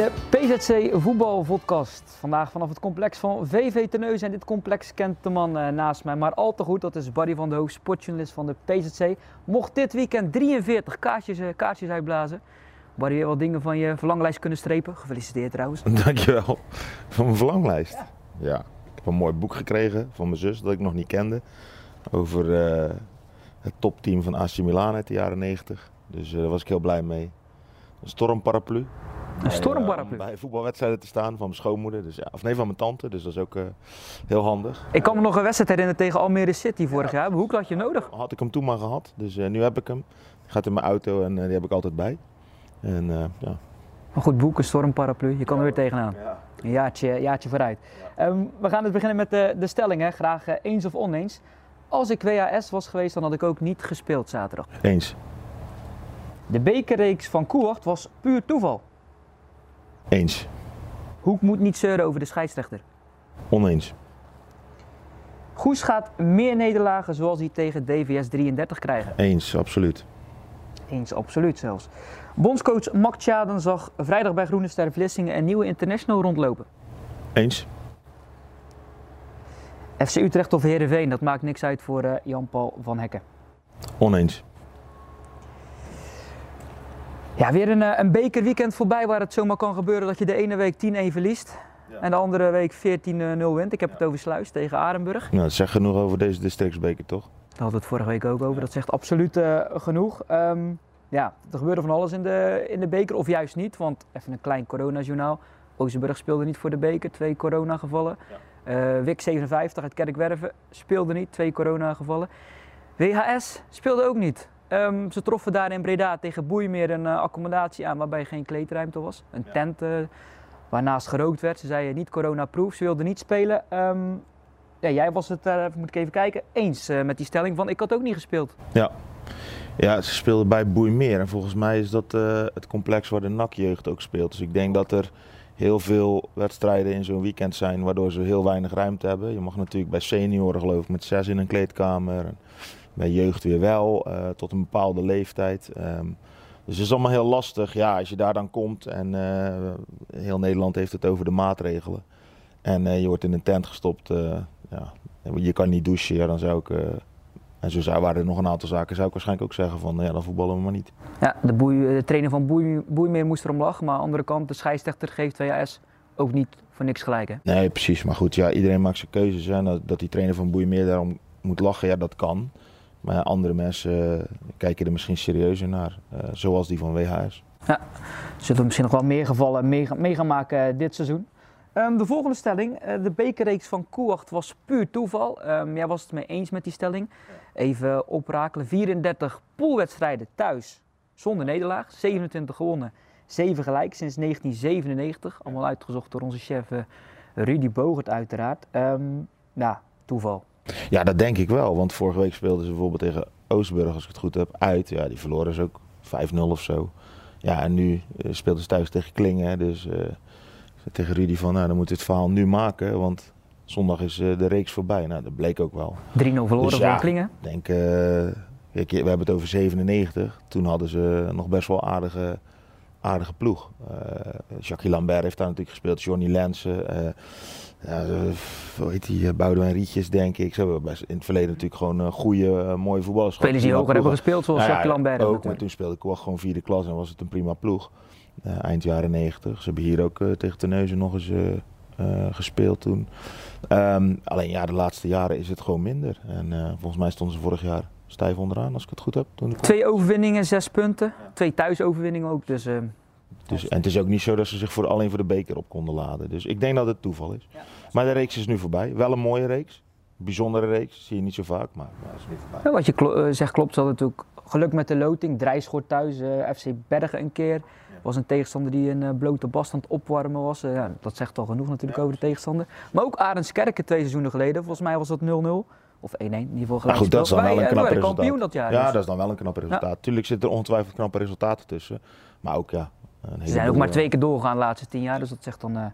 De PZC Voetbalvodcast. Vandaag vanaf het complex van VV Terneuzen. En dit complex kent de man eh, naast mij maar al te goed. Dat is Barry van de Hoog, sportjournalist van de PZC. Mocht dit weekend 43 kaartjes, eh, kaartjes uitblazen. Barry, weer wat dingen van je verlanglijst kunnen strepen. Gefeliciteerd trouwens. Dankjewel. Van mijn verlanglijst. Ja. Ik heb een mooi boek gekregen van mijn zus dat ik nog niet kende. Over eh, het topteam van AC Milan uit de jaren 90. Dus daar was ik heel blij mee. Een stormparaplu. Een stormparaplu. om bij voetbalwedstrijden te staan van mijn schoonmoeder. Dus, ja, of nee, van mijn tante. Dus dat is ook eh, heel handig. Ik kan me nog een wedstrijd herinneren tegen Almere City vorig jaar. Hoe had je nodig? Had ik hem toen maar gehad. Dus eh, nu heb ik hem. Gaat in mijn auto en eh, die heb ik altijd bij. En ja. Een goed boek, een stormparaplu. Je kan er weer tegenaan. Een jaartje, jaartje vooruit. Ehm, we gaan dus beginnen met de, de stellingen. Graag eens of oneens. Als ik WHS was geweest, dan had ik ook niet gespeeld zaterdag. Eens. De bekerreeks van Koewacht was puur toeval. Eens. Hoek moet niet zeuren over de scheidsrechter. Oneens. Goes gaat meer nederlagen zoals hij tegen DVS 33 krijgen. Eens, absoluut. Eens absoluut zelfs. Bondscoach Max Tjaden zag vrijdag bij Groene Ster Vlissingen een nieuwe international rondlopen. Eens. FC Utrecht of Heerenveen, dat maakt niks uit voor eh, Jan-Paul van Hekken. Oneens. Ja, weer een, eh, een bekerweekend voorbij waar het zomaar kan gebeuren dat je de ene week 10-1 verliest. En de andere week 14-0 wint. Ik heb het over Sluis tegen Arenburg. Nou, dat zegt genoeg over deze districtsbeker, toch? Daar hadden we het vorige week ook over. Dat zegt absoluut eh, genoeg. Ehm, ja, er gebeurde van alles in de, in de beker, of juist niet. Want even een klein coronajournaal. Oosterburg speelde niet voor de beker, twee coronagevallen. Eh WIC 57 uit Kerkwerven speelde niet, twee coronagevallen. WHS speelde ook niet. Ehm, ze troffen daar in Breda tegen Boeimeer een eh, accommodatie aan waarbij geen kleedruimte was. Een tent eh, waarnaast gerookt werd. Ze zeiden niet coronaproof, ze wilden niet spelen. Ehm, ja, jij was het, eh, moet ik even kijken, eens met die stelling van ik had ook niet gespeeld. Ja. Ja, ze speelden bij Boeimeer en volgens mij is dat het complex waar de NAC-jeugd ook speelt. Dus ik denk dat er heel veel wedstrijden in zo'n weekend zijn waardoor ze heel weinig ruimte hebben. Je mag natuurlijk bij senioren geloof ik met zes in een kleedkamer. Bij jeugd weer wel, eh, tot een bepaalde leeftijd. Ehm, dus het is allemaal heel lastig ja, als je daar dan komt en eh, heel Nederland heeft het over de maatregelen. En eh, je wordt in een tent gestopt, ja, je kan niet douchen, ja, dan zou ik... en zo zou, waren er nog een aantal zaken, zou ik waarschijnlijk ook zeggen van ja, dan voetballen we maar niet. Ja, de, boei, de trainer van Boei, Boeimeer moest erom lachen, maar aan de andere kant, de scheidsrechter geeft WHS ook niet voor niks gelijk. Hè? Nee, precies. Maar goed, ja, iedereen maakt zijn keuzes. Hè. Dat, dat die trainer van Boeimeer daarom moet lachen, ja, dat kan. Maar andere mensen eh, kijken er misschien serieuzer naar. eh, zoals die van WHS. Ja, zullen we misschien nog wel meer gevallen mee, gaan- maken eh, dit seizoen. Ehm, de volgende stelling, de bekerreeks van Koewacht was puur toeval. Ehm, jij was het mee eens met die stelling. Even oprakelen, 34 poolwedstrijden thuis zonder nederlaag, 27 gewonnen, 7 gelijk sinds 1997. Allemaal uitgezocht door onze chef Rudy Bogert uiteraard. Ehm, ja, toeval. Ja, dat denk ik wel. Want vorige week speelden ze bijvoorbeeld tegen Oosterburg, als ik het goed heb, uit. Ja, die verloren ze ook 5-0 of zo. Ja, en nu eh, speelden ze thuis tegen Klingen. Dus eh, tegen Rudy van, nou, dan moeten we het verhaal nu maken. Want zondag is eh, de reeks voorbij. Nou, dat bleek ook wel. 3-0 verloren Dus ja. Klingen. Ik denk, we hebben het over 97. Toen hadden ze nog best wel aardige, aardige ploeg. Jacques Lambert heeft daar natuurlijk gespeeld. Johnny Lensen. eh ja, eh, hoe heet die? Boudewijn Rietjes, denk ik. Ze hebben best in het verleden natuurlijk gewoon goede, mooie voetballers gehad. Spelers die hoger hebben gespeeld, zoals Nou ja, Jacques Lambert. Ook, maar toen speelde Kwak gewoon vierde klas en was het een prima ploeg. Eind jaren 90. Ze hebben hier ook tegen Terneuzen nog eens gespeeld toen. Ehm, alleen ja, de laatste jaren is het gewoon minder. En volgens mij stonden ze vorig jaar stijf onderaan, als ik het goed heb. Toen ik kwam. Twee overwinningen, zes punten. Twee thuisoverwinningen ook. Dus eh, Dus, en het is ook niet zo dat ze zich voor, alleen voor de beker op konden laden. Dus ik denk dat het toeval is. Maar de reeks is nu voorbij. Wel een mooie reeks. Bijzondere reeks. Zie je niet zo vaak, maar ja, is nu voorbij. Ja, wat je klo- eh, zegt klopt. Ze hadden natuurlijk geluk met de loting. Drijschort thuis, eh, FC Bergen een keer. Was een tegenstander die een blote bast aan het opwarmen was. Ja, dat zegt al genoeg natuurlijk over de tegenstander. Maar ook Arendskerken twee seizoenen geleden. Volgens mij was dat 0-0. Of 1-1 in ieder geval Maar gelijk goed, dat is dan wel een eh, knap resultaat. kampioen dat jaar. Ja, dus. dat is dan wel een knap resultaat. Tuurlijk zitten er ongetwijfeld knappe resultaten tussen. Maar ook ja. Een Ze zijn ook maar eh, twee keer doorgegaan de laatste tien jaar. Dus dat zegt dan, eh,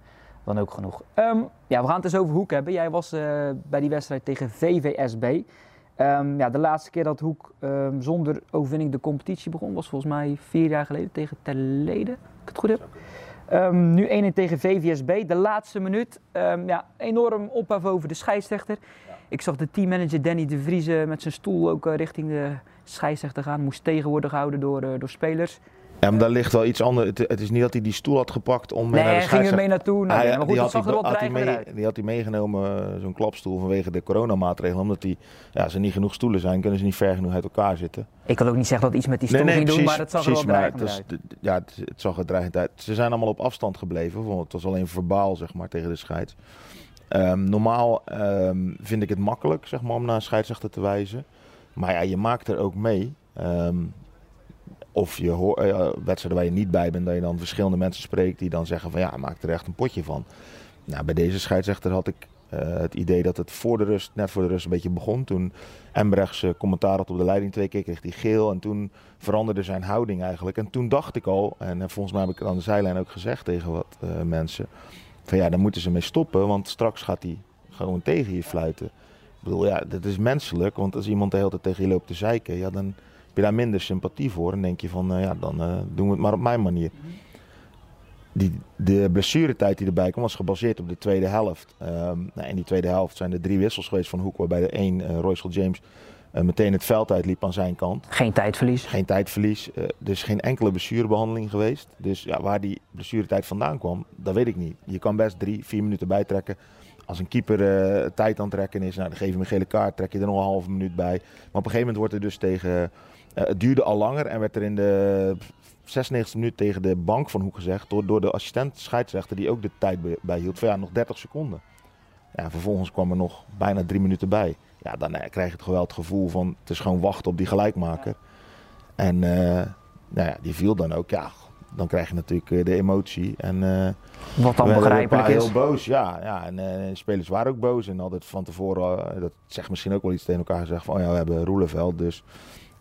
dan ook genoeg. Ehm, ja, we gaan het eens over Hoek hebben. Jij was eh, bij die wedstrijd tegen VVSB. Ehm, ja, de laatste keer dat Hoek ehm, zonder overwinning de competitie begon was volgens mij vier jaar geleden tegen Terlede, als ik het goed heb. Nu 1-1 tegen VVSB. De laatste minuut. Ja, enorm ophef over de scheidsrechter. Ik zag de teammanager Danny de Vries met zijn stoel ook uh, richting de scheidsrechter gaan. Moest tegen worden gehouden door, uh, door spelers. Ja, maar daar ligt wel iets anders. Het, het, is niet dat hij die stoel had gepakt om nee, naar de hij ging er mee naartoe. Nee, hij, maar goed, die, had zag er wel had hij mee, uit. die had hij meegenomen, zo'n klapstoel, vanwege de coronamaatregelen. Omdat die, ja, er niet genoeg stoelen zijn, kunnen ze niet ver genoeg uit elkaar zitten. Ik wil ook niet zeggen dat iets met die stoel nee, nee, ging precies, doen, maar het zag precies, er wel dreigend uit. ja, het, het zag er dreigend uit. Ze zijn allemaal op afstand gebleven. want Het was alleen verbaal, zeg maar, tegen de scheids. Ehm, normaal ehm, vind ik het makkelijk, zeg maar, om naar een scheidsrechter te wijzen. Maar ja, je maakt er ook mee. Ehm, of je hoort eh, wedstrijden waar je niet bij bent, dat je dan verschillende mensen spreekt die dan zeggen van ja, maak er echt een potje van. Nou, bij deze scheidsrechter had ik eh, het idee dat het voor de rust, net voor de rust een beetje begon. Toen Embrechts eh, commentaar had op de leiding twee keer, kreeg hij geel. En toen veranderde zijn houding eigenlijk. En toen dacht ik al, en volgens mij heb ik het aan de zijlijn ook gezegd tegen wat mensen. Van ja, moeten ze mee stoppen, want straks gaat hij gewoon tegen je fluiten. Ik bedoel, ja, dat is menselijk, want als iemand de hele tijd tegen je loopt te zeiken, ja, dan heb je daar minder sympathie voor. En denk je van, eh, ja, dan eh, doen we het maar op mijn manier. Die, de blessuretijd die erbij kwam was gebaseerd op de tweede helft. Ehm, nou, in die tweede helft zijn er drie wissels geweest van Hoek, waarbij de één, eh Royce James, meteen het veld uitliep aan zijn kant. Geen tijdverlies. Geen tijdverlies, eh, is geen enkele blessurebehandeling geweest. Dus ja, waar die blessuretijd vandaan kwam, dat weet ik niet. Je kan best drie, vier minuten bijtrekken. Als een keeper eh, tijd aan het trekken is, nou, dan geef je hem een gele kaart, trek je er nog een halve minuut bij. Maar op een gegeven moment wordt er dus tegen... eh, het duurde al langer en werd er in de 96 minuut tegen de bank van Hoek gezegd... door, door de assistent scheidsrechter die ook de tijd bij- bijhield, van ja, nog 30 seconden. Ja, vervolgens kwam er nog bijna drie minuten bij. Ja, dan eh, krijg je het geweld gevoel van het is gewoon wachten op die gelijkmaker. En eh, nou ja, die viel dan ook. Ja, dan krijg je natuurlijk eh, de emotie. En Wat dan begrijpelijk is. heel boos, ja. ja en de spelers waren ook boos. En hadden van tevoren, dat zegt misschien ook wel iets tegen elkaar gezegd van... Oh ja, we hebben Roeleveld, dus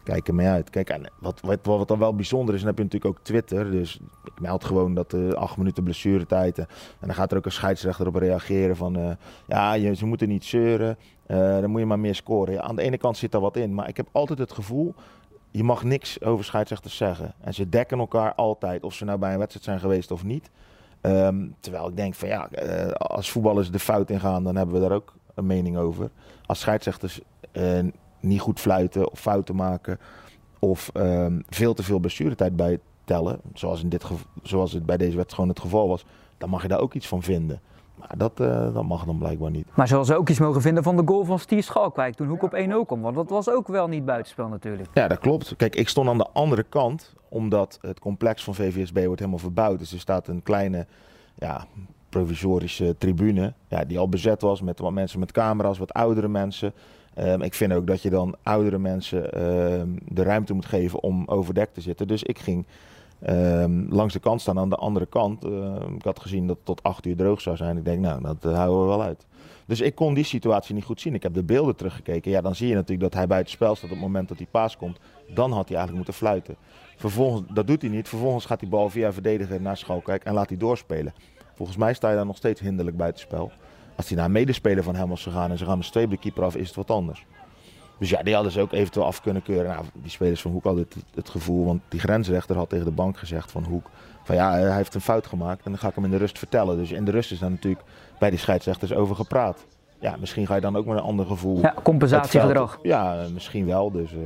kijk er mee uit. Kijk, en wat, wat, wat dan wel bijzonder is, dan heb je natuurlijk ook Twitter. Dus ik meld gewoon dat de acht minuten blessuretijd... en dan gaat er ook een scheidsrechter op reageren van... ja, je, ze moeten niet zeuren, eh, dan moet je maar meer scoren. Aan de ene kant zit daar wat in, maar ik heb altijd het gevoel... Je mag niks over scheidsrechters zeggen. En ze dekken elkaar altijd, of ze nou bij een wedstrijd zijn geweest of niet. Ehm, terwijl ik denk van ja, eh, als voetballers de fout ingaan, dan hebben we daar ook een mening over. Als scheidsrechters eh, niet goed fluiten of fouten maken of ehm, veel te veel blessuretijd bij tellen, zoals, in dit zoals het bij deze wedstrijd gewoon het geval was, dan mag je daar ook iets van vinden. Maar dat, eh, dat mag dan blijkbaar niet. Maar zoals ze ook iets mogen vinden van de goal van Steve Schalkwijk toen Hoek op 1-0 kwam. Want dat was ook wel niet buitenspel natuurlijk. Ja, dat klopt. Kijk, ik stond aan de andere kant, omdat het complex van VVSB wordt helemaal verbouwd. Dus er staat een kleine, ja, provisorische tribune, ja, die al bezet was met wat mensen met camera's, wat oudere mensen. Ehm, ik vind ook dat je dan oudere mensen ehm, de ruimte moet geven om overdekt te zitten. Dus ik ging ehm, langs de kant staan aan de andere kant. Ehm, ik had gezien dat het tot acht uur droog zou zijn. Ik denk, nou, dat eh, houden we wel uit. Dus ik kon die situatie niet goed zien. Ik heb de beelden teruggekeken. Ja, dan zie je natuurlijk dat hij buiten spel staat op het moment dat die paas komt. Dan had hij eigenlijk moeten fluiten. Vervolgens, dat doet hij niet. Vervolgens gaat die bal via verdediger naar Schalkwijk en laat hij doorspelen. Volgens mij sta je dan nog steeds hinderlijk buitenspel. Als hij naar een medespeler van hem was gegaan en ze gaan met op de keeper af, is het wat anders. Dus ja, die hadden ze ook eventueel af kunnen keuren. Nou, die spelers van Hoek hadden het, het gevoel, want die grensrechter had tegen de bank gezegd van Hoek. Van ja, hij heeft een fout gemaakt en dan ga ik hem in de rust vertellen. Dus in de rust is daar natuurlijk bij die scheidsrechters over gepraat. Ja, misschien ga je dan ook met een ander gevoel. Ja, compensatiegedrag. Ja, eh, misschien wel. Dus, eh.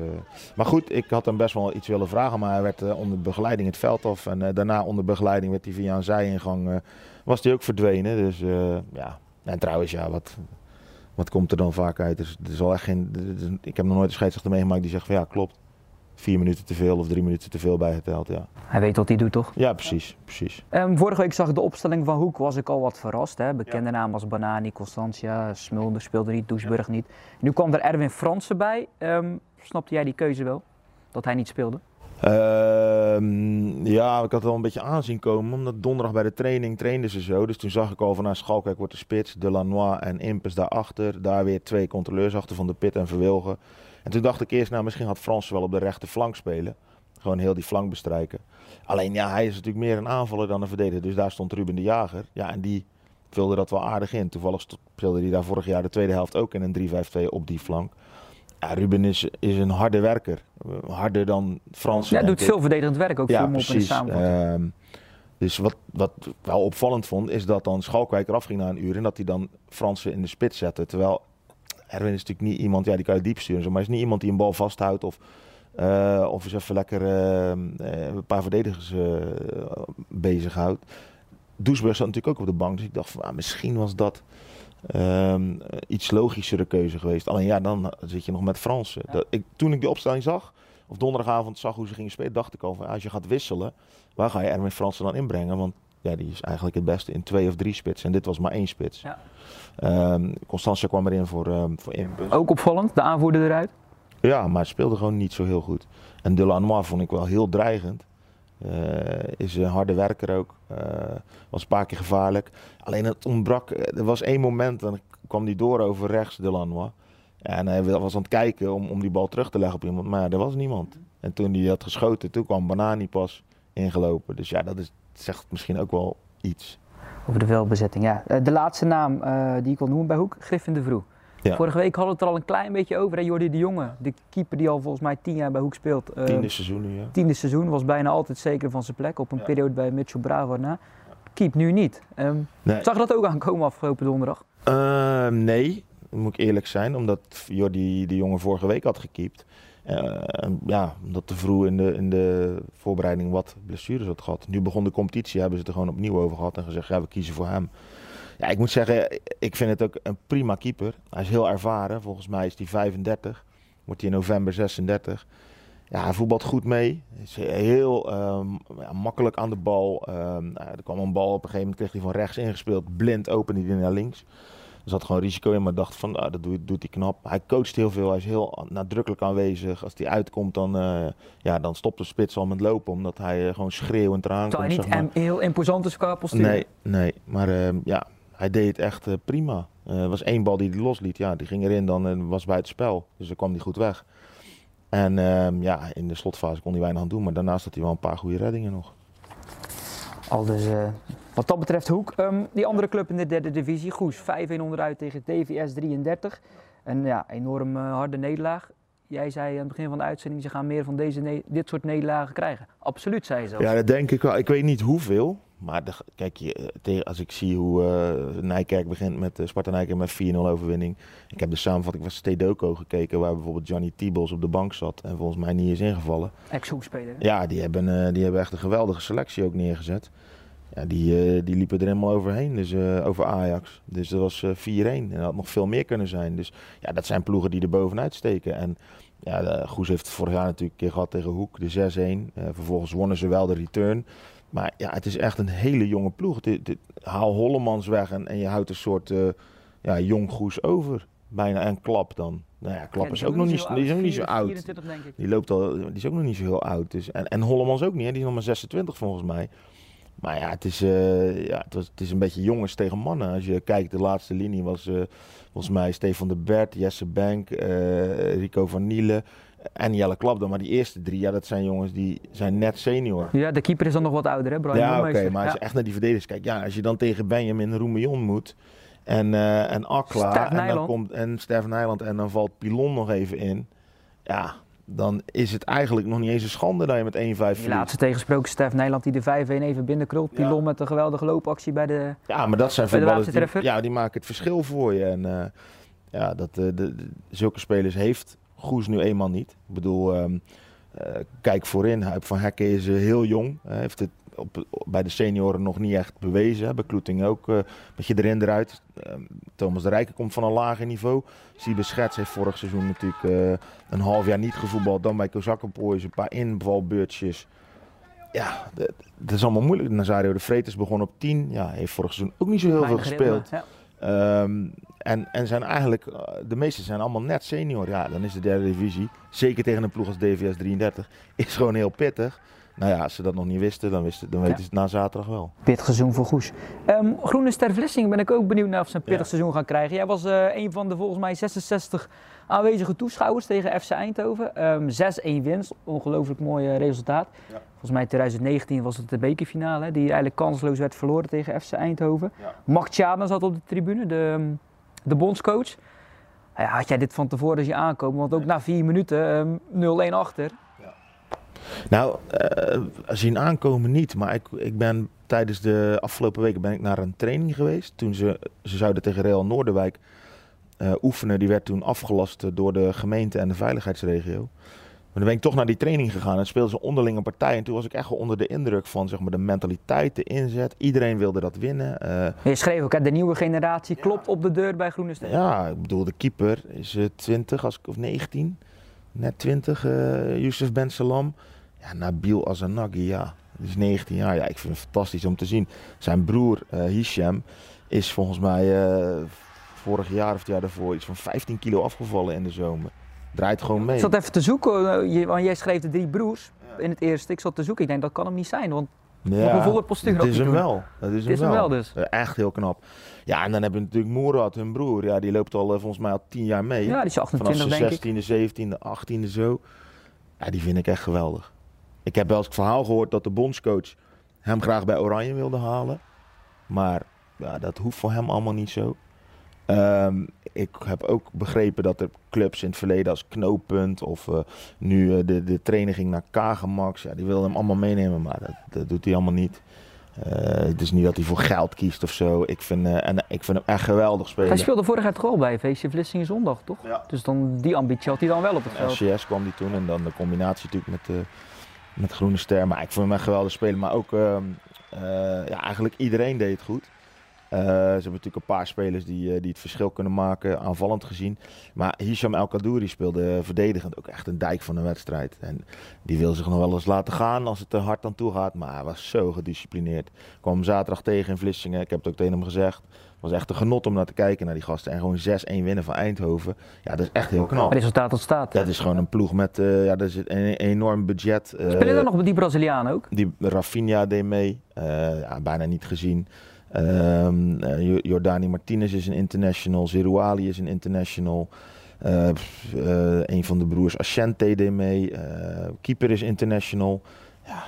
Maar goed, ik had hem best wel iets willen vragen. Maar hij werd eh, onder begeleiding het veld af. En eh, daarna onder begeleiding werd hij via een zijingang. eh, was hij ook verdwenen. Dus eh, ja. En trouwens, ja, wat, wat komt er dan vaak uit? Dus, er is al echt geen, er is een- ik heb nog nooit een scheidsrechter meegemaakt die zegt van ja, klopt. Vier minuten te veel of drie minuten te veel bijgeteld. Ja, Hij weet wat hij doet, toch? ja precies. precies. Ehm, vorige week zag ik de opstelling van Hoek, was ik al wat verrast. Hè? Bekende namen als Banani, Constantia, Smulder speelde niet, Doesburg niet. Nu kwam er Erwin Fransen bij. Ehm, snapte jij die keuze wel? Dat hij niet speelde? Ehm, ja, ik had het wel een beetje aanzien komen. Omdat donderdag bij de training trainden ze zo. Dus toen zag ik al van nou, Schalkwijk wordt de spits. Delanois en Impes daarachter. Daar weer twee controleurs achter van de Pit en Verwilgen. En toen dacht ik eerst, nou misschien gaat Frans wel op de rechterflank spelen. Gewoon heel die flank bestrijken. Alleen ja, hij is natuurlijk meer een aanvaller dan een verdediger. Dus daar stond Ruben de Jager. Ja, en die vulde dat wel aardig in. Toevallig speelde hij daar vorig jaar de tweede helft ook in een 3-5-2 op die flank. Ja, Ruben is, is een harde werker. Eh, Harder dan Frans. Ja, doet veel verdedigend werk ook voor hem op in de samenvatting. Ehm, Dus wat, wat ik wel opvallend vond, is dat dan Schalkwijk eraf ging na een uur en dat hij dan Fransen in de spits zette. Terwijl Erwin is natuurlijk niet iemand, ja, die kan je diep sturen, maar hij is niet iemand die een bal vasthoudt of, uh, of eens even lekker uh, een paar verdedigers uh, bezighoudt. Doesburg zat natuurlijk ook op de bank, dus ik dacht van ah, misschien was dat um, iets logischere keuze geweest. Alleen ja, dan zit je nog met Fransen. Ja. Ik, toen ik die opstelling zag, of donderdagavond zag hoe ze gingen spelen, dacht ik al van als je gaat wisselen, waar ga je Erwin Fransen dan inbrengen? Want ja, die is eigenlijk het beste in twee of drie spits. En dit was maar één spits. Ja. Um, Constantia kwam erin voor, um, voor input. Ook opvallend, de aanvoerder eruit? Ja, maar speelde gewoon niet zo heel goed. En Delanois vond ik wel heel dreigend. Uh, is een harde werker ook. Uh, was een paar keer gevaarlijk. Alleen het ontbrak. Er was één moment, dan kwam hij door over rechts, Delanois. En hij was aan het kijken om, om die bal terug te leggen op iemand. Maar er was niemand. En toen hij had geschoten, toen kwam Banani pas ingelopen. Dus ja, dat is, zegt misschien ook wel iets. Over de veldbezetting, ja. Eh, de laatste naam die ik wil noemen bij Hoek, Griffin de Vroe. Ja. Vorige week hadden we het er al een klein beetje over. Hè? Jordi de Jonge, de keeper die al volgens mij tien jaar bij Hoek speelt. Uh, tiende seizoen nu, ja. Tiende seizoen, was bijna altijd zeker van zijn plek. Op een ja. periode bij Mitchell Bravo na. Keep nu niet. Um, nee. Zag dat ook aankomen afgelopen donderdag? Uh, nee, moet ik eerlijk zijn. Omdat Jordi de Jonge vorige week had gekiept. Uh, ja, omdat te vroeg in de, in de voorbereiding wat blessures had gehad. Nu begon de competitie, hebben ze het er gewoon opnieuw over gehad en gezegd, ja, we kiezen voor hem. Ja, ik moet zeggen, ik vind het ook een prima keeper. Hij is heel ervaren, volgens mij is hij 35, wordt hij in november 36. Ja, hij voetbalt goed mee. Is heel um, ja, makkelijk aan de bal. Um, er kwam een bal op een gegeven moment, kreeg hij van rechts ingespeeld. Blind opende hij naar links. Er zat gewoon risico in, maar dacht van, ah, dat doet, doet hij knap. Hij coacht heel veel, hij is heel nadrukkelijk aanwezig. Als hij uitkomt, dan, uh, ja, dan stopt de spits al met lopen, omdat hij uh, gewoon schreeuwend eraan komt. Zou hij niet zeg maar. heel imposant is qua postuur? Nee, nee, maar uh, ja, hij deed het echt prima. Er was één bal die hij losliet, ja, die ging erin dan en was bij het spel. Dus dan kwam hij goed weg. En ehm, ja, in de slotfase kon hij weinig aan doen, maar daarnaast had hij wel een paar goede reddingen nog. Al dus wat dat betreft Hoek, um, die andere club in de derde divisie, Goes, 5-1 onderuit tegen TVS 33. Een ja, enorm uh, harde nederlaag. Jij zei aan het begin van de uitzending, ze gaan meer van deze dit soort nederlagen krijgen. Absoluut, zei je zo. Ja, dat denk ik wel. Ik weet niet hoeveel. Maar de, kijk, je, als ik zie hoe uh, Nijkerk begint met uh, Sparta Nijkerk met 4-0 overwinning. Ik heb de samenvatting van Stedoco gekeken, waar bijvoorbeeld Johnny Tiebos op de bank zat en volgens mij niet is ingevallen. Ex-hoekspeler. Ja, die hebben, uh, die hebben echt een geweldige selectie ook neergezet. Ja, die, die liepen er helemaal overheen, dus, over Ajax. Dus dat was uh, 4-1 en dat had nog veel meer kunnen zijn. Dus ja, dat zijn ploegen die er bovenuit steken. En ja, Goes heeft het vorig jaar natuurlijk een keer gehad tegen Hoek, de 6-1. vervolgens wonnen ze wel de return. Maar ja, het is echt een hele jonge ploeg. Dit, dit, haal Hollemans weg en, en je houdt een soort ja, jong Goes over. Bijna en Klap dan. Nou ja, Klap ja, is ook nog niet, die is ook niet zo oud. 24, denk ik. Die, loopt al, die is ook nog niet zo heel oud. Dus, en, en Hollemans ook niet, hè? die is nog maar 26 volgens mij. Maar ja, het is, uh, ja het, was, het, is een beetje jongens tegen mannen. Als je kijkt, de laatste linie was uh, volgens mij Stefan de Bert, Jesse Bank, uh, Rico van Nielen en Jelle Klapden. Maar die eerste drie, ja, dat zijn jongens die zijn net senior. Ja, de keeper is dan nog wat ouder, hè, Brian Ja, oké, okay, maar als je echt naar die verdedigers kijkt. Ja, als je dan tegen Benjamin Roemion moet en, en Akla en, dan komt, en Stef Nijland en dan valt Pilon nog even in. Ja, dan is het eigenlijk nog niet eens een schande dat je met 1-5 verliest. Die laatste tegensproken Stef Nijland die de 5-1 even binnenkrult. Pilon ja. met een geweldige loopactie bij de Ja, maar dat zijn voetballers die, ja, die maken het verschil voor je. En uh, ja, dat, uh, de, de, zulke spelers heeft Goes nu eenmaal niet. Ik bedoel, um, uh, kijk voorin. Van Hekken is heel jong. Hij heeft het op, bij de senioren nog niet echt bewezen. Bij Kloeting ook uh, een beetje erin eruit. Uh, Thomas de Rijken komt van een lager niveau. Siebe Schets heeft vorig seizoen natuurlijk uh, een half jaar niet gevoetbald. Dan bij Kozakkenpooi een paar invalbeurtjes. Ja, dat is allemaal moeilijk. Nazario de Vretes begon op 10. Ja, heeft vorig seizoen ook niet zo heel veel gespeeld. Ja. Um, en, en zijn eigenlijk, de meeste zijn allemaal net senior. Ja, dan is de derde divisie, zeker tegen een ploeg als DVS 33, is gewoon heel pittig. Nou ja, als ze dat nog niet wisten, dan, wisten, dan weten ja. ze het na zaterdag wel. Pittig seizoen voor Goes. Um, Groene Ster Vlissingen ben ik ook benieuwd naar of ze een pittig ja. seizoen gaan krijgen. Jij was uh, een van de volgens mij 66 aanwezige toeschouwers tegen FC Eindhoven. Um, 6-1 winst, ongelooflijk mooi uh, resultaat. Ja. Volgens mij in 2019 was het de bekerfinale, die eigenlijk kansloos werd verloren tegen FC Eindhoven. Ja. Zat op de tribune, de, de bondscoach. Ja, had jij dit van tevoren als je aankomen? Want ook na vier minuten um, 0-1 achter. Nou, uh, zien aankomen niet, maar ik, ik ben tijdens de afgelopen weken ben ik naar een training geweest. Toen ze, ze zouden tegen Real Noorderwijk uh, oefenen. Die werd toen afgelast door de gemeente en de veiligheidsregio. Dan ben ik toch naar die training gegaan en speelden ze onderlinge partij. En toen was ik echt onder de indruk van zeg maar, de mentaliteit, de inzet. Iedereen wilde dat winnen. Uh, je schreef ook, de nieuwe generatie klopt op de deur bij Groene Ster. Ja, ik bedoel, de keeper is 20 als, of 19, net 20, uh, Youssef Ben Salam. Ja, Nabil Azanagi, ja, die is 19 jaar. Ja, ik vind het fantastisch om te zien. Zijn broer uh, Hisham is volgens mij vorig jaar of het jaar daarvoor iets van 15 kilo afgevallen in de zomer. Draait gewoon mee. Ik zat even te zoeken, eh, want jij schreef de drie broers in het eerste. Ik zat te zoeken, ik denk dat kan hem niet zijn, want ja, volle postuur Dat is hem wel. Dat is hem, is hem wel. dus. Echt heel knap. Ja, en dan hebben we natuurlijk Moerad, hun broer. Ja, die loopt al eh, volgens mij al tien jaar mee. Ja, die is 28 Vanaf zijn 16e, 17e, 18e zo. Ja, die vind ik echt geweldig. Ik heb wel eens het verhaal gehoord dat de bondscoach hem graag bij Oranje wilde halen. Maar ja, dat hoeft voor hem allemaal niet zo. Um, ik heb ook begrepen dat er clubs in het verleden als Knooppunt of uh, nu uh, de, de training ging naar Kagemax, ja, die wilden hem allemaal meenemen, maar dat, dat doet hij allemaal niet. Uh, het is niet dat hij voor geld kiest of zo. Ik vind, en, ik vind hem echt geweldig spelen. Hij speelde vorig jaar toch bij VC Vlissingen zondag, toch? Ja. Dus dan, die ambitie had hij dan wel op het veld. SCS kwam hij toen en dan de combinatie natuurlijk met, met Groene Ster. Maar ik vond hem echt geweldig spelen. Maar ook ehm, ja, eigenlijk iedereen deed het goed. Uh, ze hebben natuurlijk een paar spelers die, uh, die het verschil kunnen maken, aanvallend gezien. Maar Hisham El Kadouri speelde verdedigend ook echt een dijk van een wedstrijd. En die wil zich nog wel eens laten gaan als het er hard aan toe gaat. Maar hij was zo gedisciplineerd. Ik kwam hem zaterdag tegen in Vlissingen. Ik heb het ook tegen hem gezegd. Het was echt een genot om naar te kijken naar die gasten. En gewoon 6-1 winnen van Eindhoven. Ja, dat is echt heel knap. Het resultaat tot staat. Dat is gewoon een ploeg met uh, ja, dat is een, enorm budget. Uh, Spelen er nog die Braziliaan ook? Die Rafinha deed mee. ja, bijna niet gezien. Um, Jordani Martinez is een international. Zerouali is een international. Uh, uh, een van de broers Ascente deed mee. Keeper is international. Ja,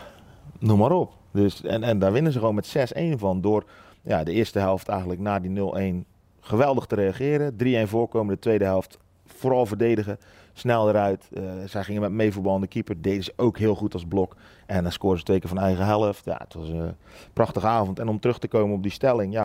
noem maar op. Dus, en, en daar winnen ze gewoon met 6-1 van. Door ja, de eerste helft eigenlijk na die 0-1 geweldig te reageren. 3-1 voorkomen, de tweede helft vooral verdedigen snel eruit. Zij gingen met meevoetballende keeper. Deden ze ook heel goed als blok. En dan scoren ze twee keer van eigen helft. Ja, het was een prachtige avond. En om terug te komen op die stelling. Ja,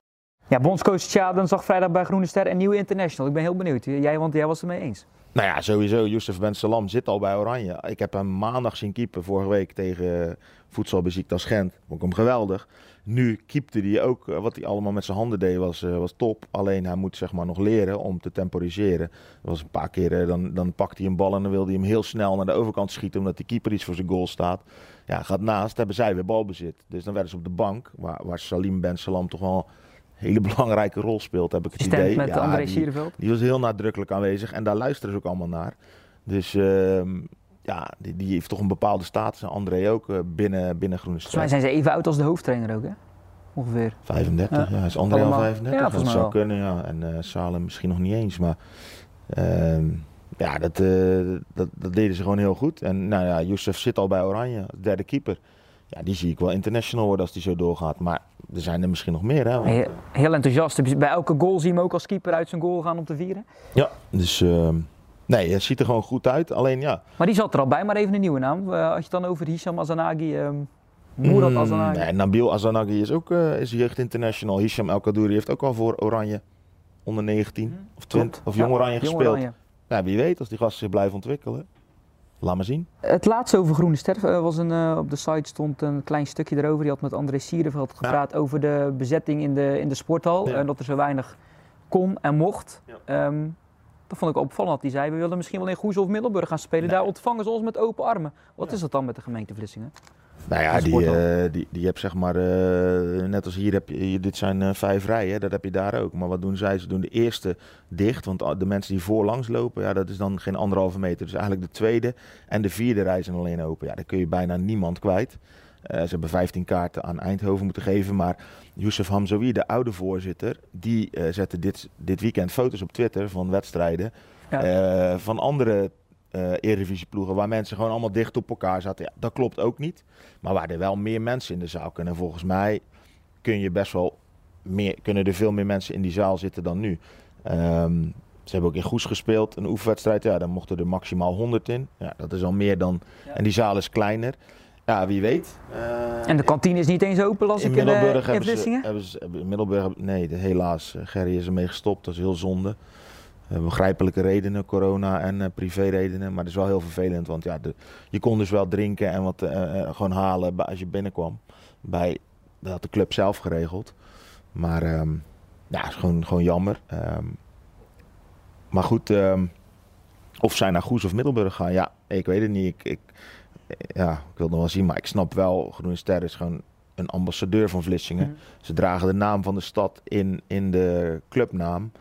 ja bondscoach Tjaden zag vrijdag bij Groene Ster een nieuwe international. Ik ben heel benieuwd. Jij, want jij was het mee eens. Nou ja, sowieso. Youssef Ben Salam zit al bij Oranje. Ik heb hem maandag zien keeper vorige week tegen Voedselbeziektas Gent. Vond ik hem geweldig. Nu keepte hij ook, eh, wat hij allemaal met zijn handen deed, was, eh, was top. Alleen hij moet zeg maar nog leren om te temporiseren. Dat was een paar keer, eh, dan, dan pakt hij een bal en dan wilde hij hem heel snel naar de overkant schieten, omdat de keeper iets voor zijn goal staat. Ja, gaat naast, hebben zij weer balbezit. Dus dan werden ze op de bank, waar, waar Salim Ben Salam toch wel een hele belangrijke rol speelt, heb ik het idee. met ja, André die, die, was heel nadrukkelijk aanwezig en daar luisteren ze ook allemaal naar. Dus... Uh, ja, die, die, heeft toch een bepaalde status. En André ook uh, binnen, binnen Groene Volgens mij zijn ze even oud als de hoofdtrainer ook, hè? Ongeveer. 35, ja. ja is André al 35? Ja, dat zou kunnen, ja. En uh, Salem misschien nog niet eens, maar... Ja, dat, uh, dat, dat, deden ze gewoon heel goed. En nou ja, Youssef zit al bij Oranje, derde keeper. Ja, die zie ik wel international worden als die zo doorgaat. Maar er zijn er misschien nog meer, hè? Heel, heel enthousiast. Bij elke goal zie je hem ook als keeper uit zijn goal gaan om te vieren? Ja, dus... Ehm, Nee, het ziet er gewoon goed uit. Alleen ja. Maar die zat er al bij, maar even een nieuwe naam. Uh, als je het dan over Hisham Azanagi, um, Murat mm, Azanagi. Nee, Nabil Azanagi is ook uh, is jeugd international. Hisham El Kadouri heeft ook al voor Oranje onder 19 mm, of 20 of Jong Oranje gespeeld. Oranje. Ja, wie weet, als die gasten zich blijven ontwikkelen. Laat maar zien. Het laatste over Groene Ster uh, was een, uh, op de site stond een klein stukje erover. Die had met André Sierenveld gepraat over de bezetting in de, in de sporthal. En dat er zo weinig kon en mocht. Ja. Um, dat vond ik opvallend. Die zei, we willen misschien wel in Goes of Middelburg gaan spelen. Daar ontvangen ze ons met open armen. Wat is dat dan met de gemeente Vlissingen? Nou ja, die, uh, die, die hebt zeg maar, uh, net als hier heb je, dit zijn uh, vijf rijen, dat heb je daar ook. Maar wat doen zij? Ze doen de eerste dicht, want de mensen die voorlangs lopen, ja, dat is dan geen anderhalve meter. Dus eigenlijk de tweede en de vierde rij zijn alleen open. Ja, daar kun je bijna niemand kwijt. Ze hebben 15 kaarten aan Eindhoven moeten geven. Maar Youssef Hamzoui, de oude voorzitter, die zette dit, dit weekend foto's op Twitter van wedstrijden. Ja. Van andere Eredivisieploegen waar mensen gewoon allemaal dicht op elkaar zaten. Ja, dat klopt ook niet. Maar waar er wel meer mensen in de zaal kunnen. En volgens mij kun je best wel meer, kunnen er veel meer mensen in die zaal zitten dan nu. Um, ze hebben ook in Goes gespeeld, een oefenwedstrijd. Ja, dan mochten er maximaal 100 in. Ja, dat is al meer dan. Ja. En die zaal is kleiner. Ja, wie weet. Uh, en de kantine is niet eens open, las in ik Middelburg in, de, hebben, ze, hebben ze, in Middelburg, nee, helaas. Gerry is ermee gestopt, dat is heel zonde. Uh, begrijpelijke redenen, corona en uh, privéredenen. Maar dat is wel heel vervelend, want ja, de, je kon dus wel drinken en wat gewoon halen als je binnenkwam. Bij, dat had de club zelf geregeld. Maar um, ja, is gewoon, gewoon jammer. Um, maar goed, um, of zij naar Goes of Middelburg gaan, ja, ik weet het niet. Ik, ik, ja, ik wil nog wel zien, maar ik snap wel, Groene Ster is gewoon een ambassadeur van Vlissingen. Mm. Ze dragen de naam van de stad in, in de clubnaam.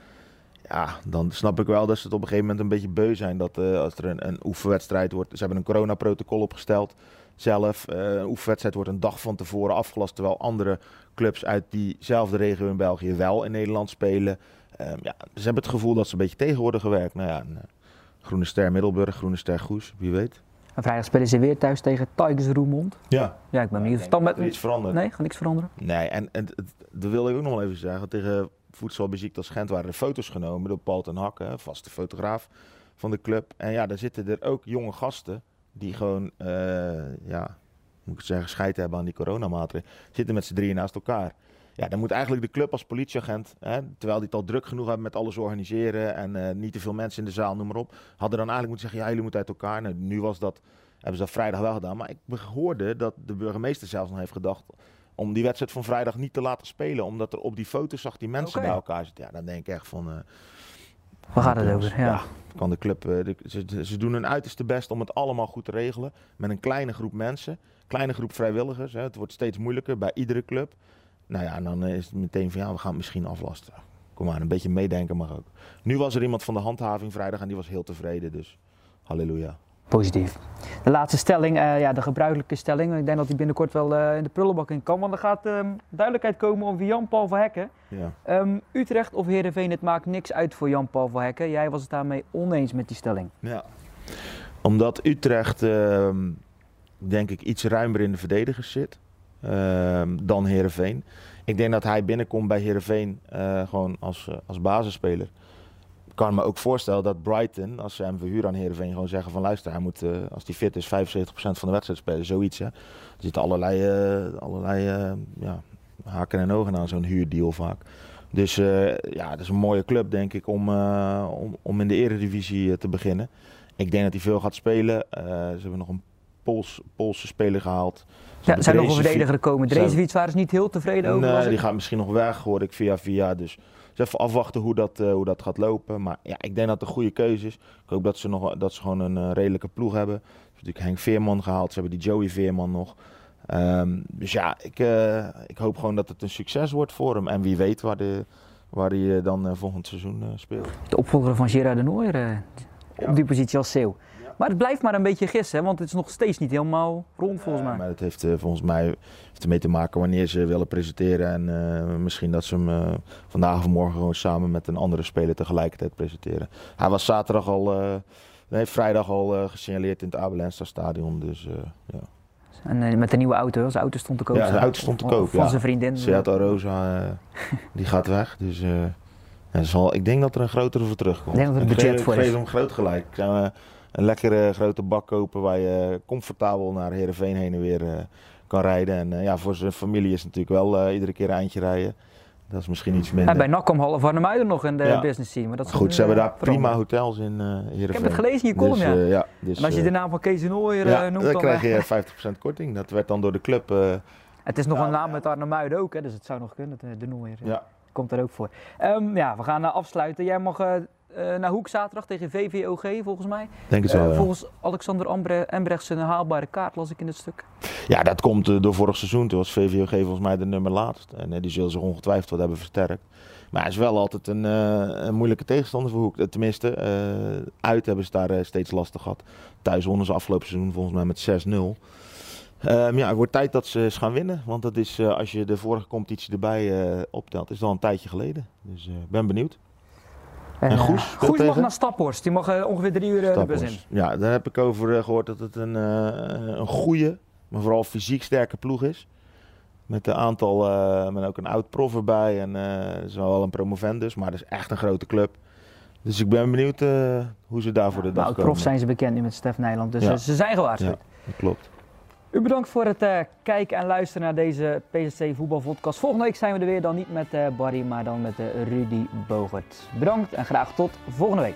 Ja, dan snap ik wel dat ze het op een gegeven moment een beetje beu zijn dat uh, als er een, een oefenwedstrijd wordt. Ze hebben een coronaprotocol opgesteld zelf. Uh, een oefenwedstrijd wordt een dag van tevoren afgelast, terwijl andere clubs uit diezelfde regio in België wel in Nederland spelen. Um, ja, ze hebben het gevoel dat ze een beetje tegen worden gewerkt. Nou ja, een, uh, Groene Ster Middelburg, Groene Ster Goes, wie weet. En vrijdag spelen ze weer thuis tegen Tigers Roermond. Ja. Ja, ik ben benieuwd. Ja, dan met iets veranderen. Nee, gaat niks veranderen. Nee, en, en dat wil ik ook nog wel even zeggen. Tegen voedselbeziekt Gent waren er foto's genomen door Paul ten Hakke, vaste fotograaf van de club. En ja, daar zitten er ook jonge gasten die gewoon, uh, ja, moet ik zeggen, scheid hebben aan die coronamaatregelen. Zitten met z'n drieën naast elkaar. Ja, dan moet eigenlijk de club als politieagent, hè, terwijl die het al druk genoeg hebben met alles organiseren en uh, niet te veel mensen in de zaal, noem maar op, hadden dan eigenlijk moeten zeggen, ja, jullie moeten uit elkaar. Nou, nu was dat, hebben ze dat vrijdag wel gedaan. Maar ik hoorde dat de burgemeester zelfs nog heeft gedacht om die wedstrijd van vrijdag niet te laten spelen. Omdat er op die foto's zag die mensen okay. bij elkaar zitten. Ja, dan denk ik echt van... Uh, Waar gaat het over? Ja. ja. kan de club... De, ze, ze, doen hun uiterste best om het allemaal goed te regelen. Met een kleine groep mensen. Kleine groep vrijwilligers. Hè. Het wordt steeds moeilijker bij iedere club. Nou ja, en dan is het meteen van ja, we gaan het misschien aflasten. Kom maar, een beetje meedenken mag ook. Nu was er iemand van de handhaving vrijdag en die was heel tevreden. Dus halleluja. Positief. De laatste stelling, uh, ja, de gebruikelijke stelling. Ik denk dat die binnenkort wel uh, in de prullenbak in kan. Want er gaat um, duidelijkheid komen over Jan-Paul van Hekken. Ja. Um, Utrecht of Heerenveen, het maakt niks uit voor Jan-Paul van Hekken. Jij was het daarmee oneens met die stelling. Ja, omdat Utrecht, uh, denk ik, iets ruimer in de verdedigers zit dan Heerenveen. Ik denk dat hij binnenkomt bij Heerenveen uh, gewoon als, als basisspeler kan me ook voorstellen dat Brighton, als ze hem verhuren aan Heerenveen, gewoon zeggen van luister, hij moet, uh, als hij fit is, 75% van de wedstrijd spelen, zoiets. Hè. Er zitten allerlei, uh, allerlei uh, ja, haken en ogen aan zo'n huurdeal vaak. Dus ja, dat is een mooie club denk ik om, om, om in de eredivisie te beginnen. Ik denk dat hij veel gaat spelen. ze hebben nog een Pools, Poolse speler gehaald. Ze ja, zijn nog een verdediger gekomen. Drezevic waren ze niet heel tevreden over. Nee, die gaat misschien nog weg, hoor ik via via. Dus dus even afwachten hoe dat, uh, hoe dat gaat lopen. Maar ja, ik denk dat het een goede keuze is. Ik hoop dat ze, nog, dat ze gewoon een uh, redelijke ploeg hebben. Ze hebben natuurlijk Henk Veerman gehaald. Ze hebben die Joey Veerman nog. Um, dus ja, ik, uh, ik hoop gewoon dat het een succes wordt voor hem. En wie weet waar, de, waar hij dan volgend seizoen speelt. De opvolger van Gerard de Nooier ja. op die positie als Zeeuw. Maar het blijft maar een beetje gissen, want het is nog steeds niet helemaal rond volgens mij. maar het heeft uh, volgens mij heeft ermee te maken wanneer ze willen presenteren. En uh, misschien dat ze hem uh, vandaag of morgen gewoon samen met een andere speler tegelijkertijd presenteren. Hij was zaterdag al, nee, vrijdag al gesignaleerd in het Abelensta stadion. Dus, ja. En met de nieuwe auto, zijn auto stond te koop. Ja, zijn auto stond te koop. Van zijn vriendin. Seat Rosa, die gaat weg. Dus ja, zal, ik denk dat er een grotere voor terugkomt. Ik denk dat er een budget voor is. Ik hem groot gelijk een lekkere grote bak kopen waar je comfortabel naar Heerenveen heen en weer uh, kan rijden. En uh, ja, voor zijn familie is het natuurlijk wel uh, iedere keer een eindje rijden. Dat is misschien iets minder. Ja, bij NAC half Arnhem nog in de ja. business team. Maar dat Goed, ze hebben daar prima hotels in Heerenveen. Ik heb het gelezen in je column, dus, ja. ja dus, en als je de naam van Kees de ja, noemt, dan, dan krijg je 50% korting. Dat werd dan door de club... het is nog een naam met Arnhem ook, hè, dus het zou nog kunnen, de Nooier. Ja. Komt er ook voor. Um, ja, we gaan afsluiten. Jij mag uh, naar Hoek zaterdag tegen VVOG volgens mij. Denk het wel, uh, Volgens Alexander Ambre Embrechts een haalbare kaart, las ik in het stuk. Ja, dat komt uh, door vorig seizoen. Toen was VVOG volgens mij de nummer laatst. En die zullen zich ongetwijfeld wat hebben versterkt. Maar hij is wel altijd een, een moeilijke tegenstander voor Hoek. Tenminste, uit hebben ze daar steeds lastig gehad. Thuis wonnen ze afgelopen seizoen volgens mij met 6-0. Um, ja, het wordt tijd dat ze eens gaan winnen. Want dat is, als je de vorige competitie erbij optelt, is al een tijdje geleden. Dus ik ben benieuwd. En, en Goes? Goes mag naar Staphorst. Die mag uh, ongeveer drie uur uh, de bus in. Ja, daar heb ik over gehoord dat het een, een goede, maar vooral fysiek sterke ploeg is. Met een aantal, met ook een oud prof erbij. En uh, is wel een promovendus, maar het is echt een grote club. Dus ik ben benieuwd hoe ze daar voor de dag komen. Oud prof zijn ze bekend nu met Stef Nijland, dus ja. ze zijn gewaarschuwd. Ja, dat klopt. U bedankt voor het uh, kijken en luisteren naar deze PSC voetbalpodcast. Volgende week zijn we er weer, dan niet met uh, Barry, maar dan met uh, Rudy Bogert. Bedankt en graag tot volgende week.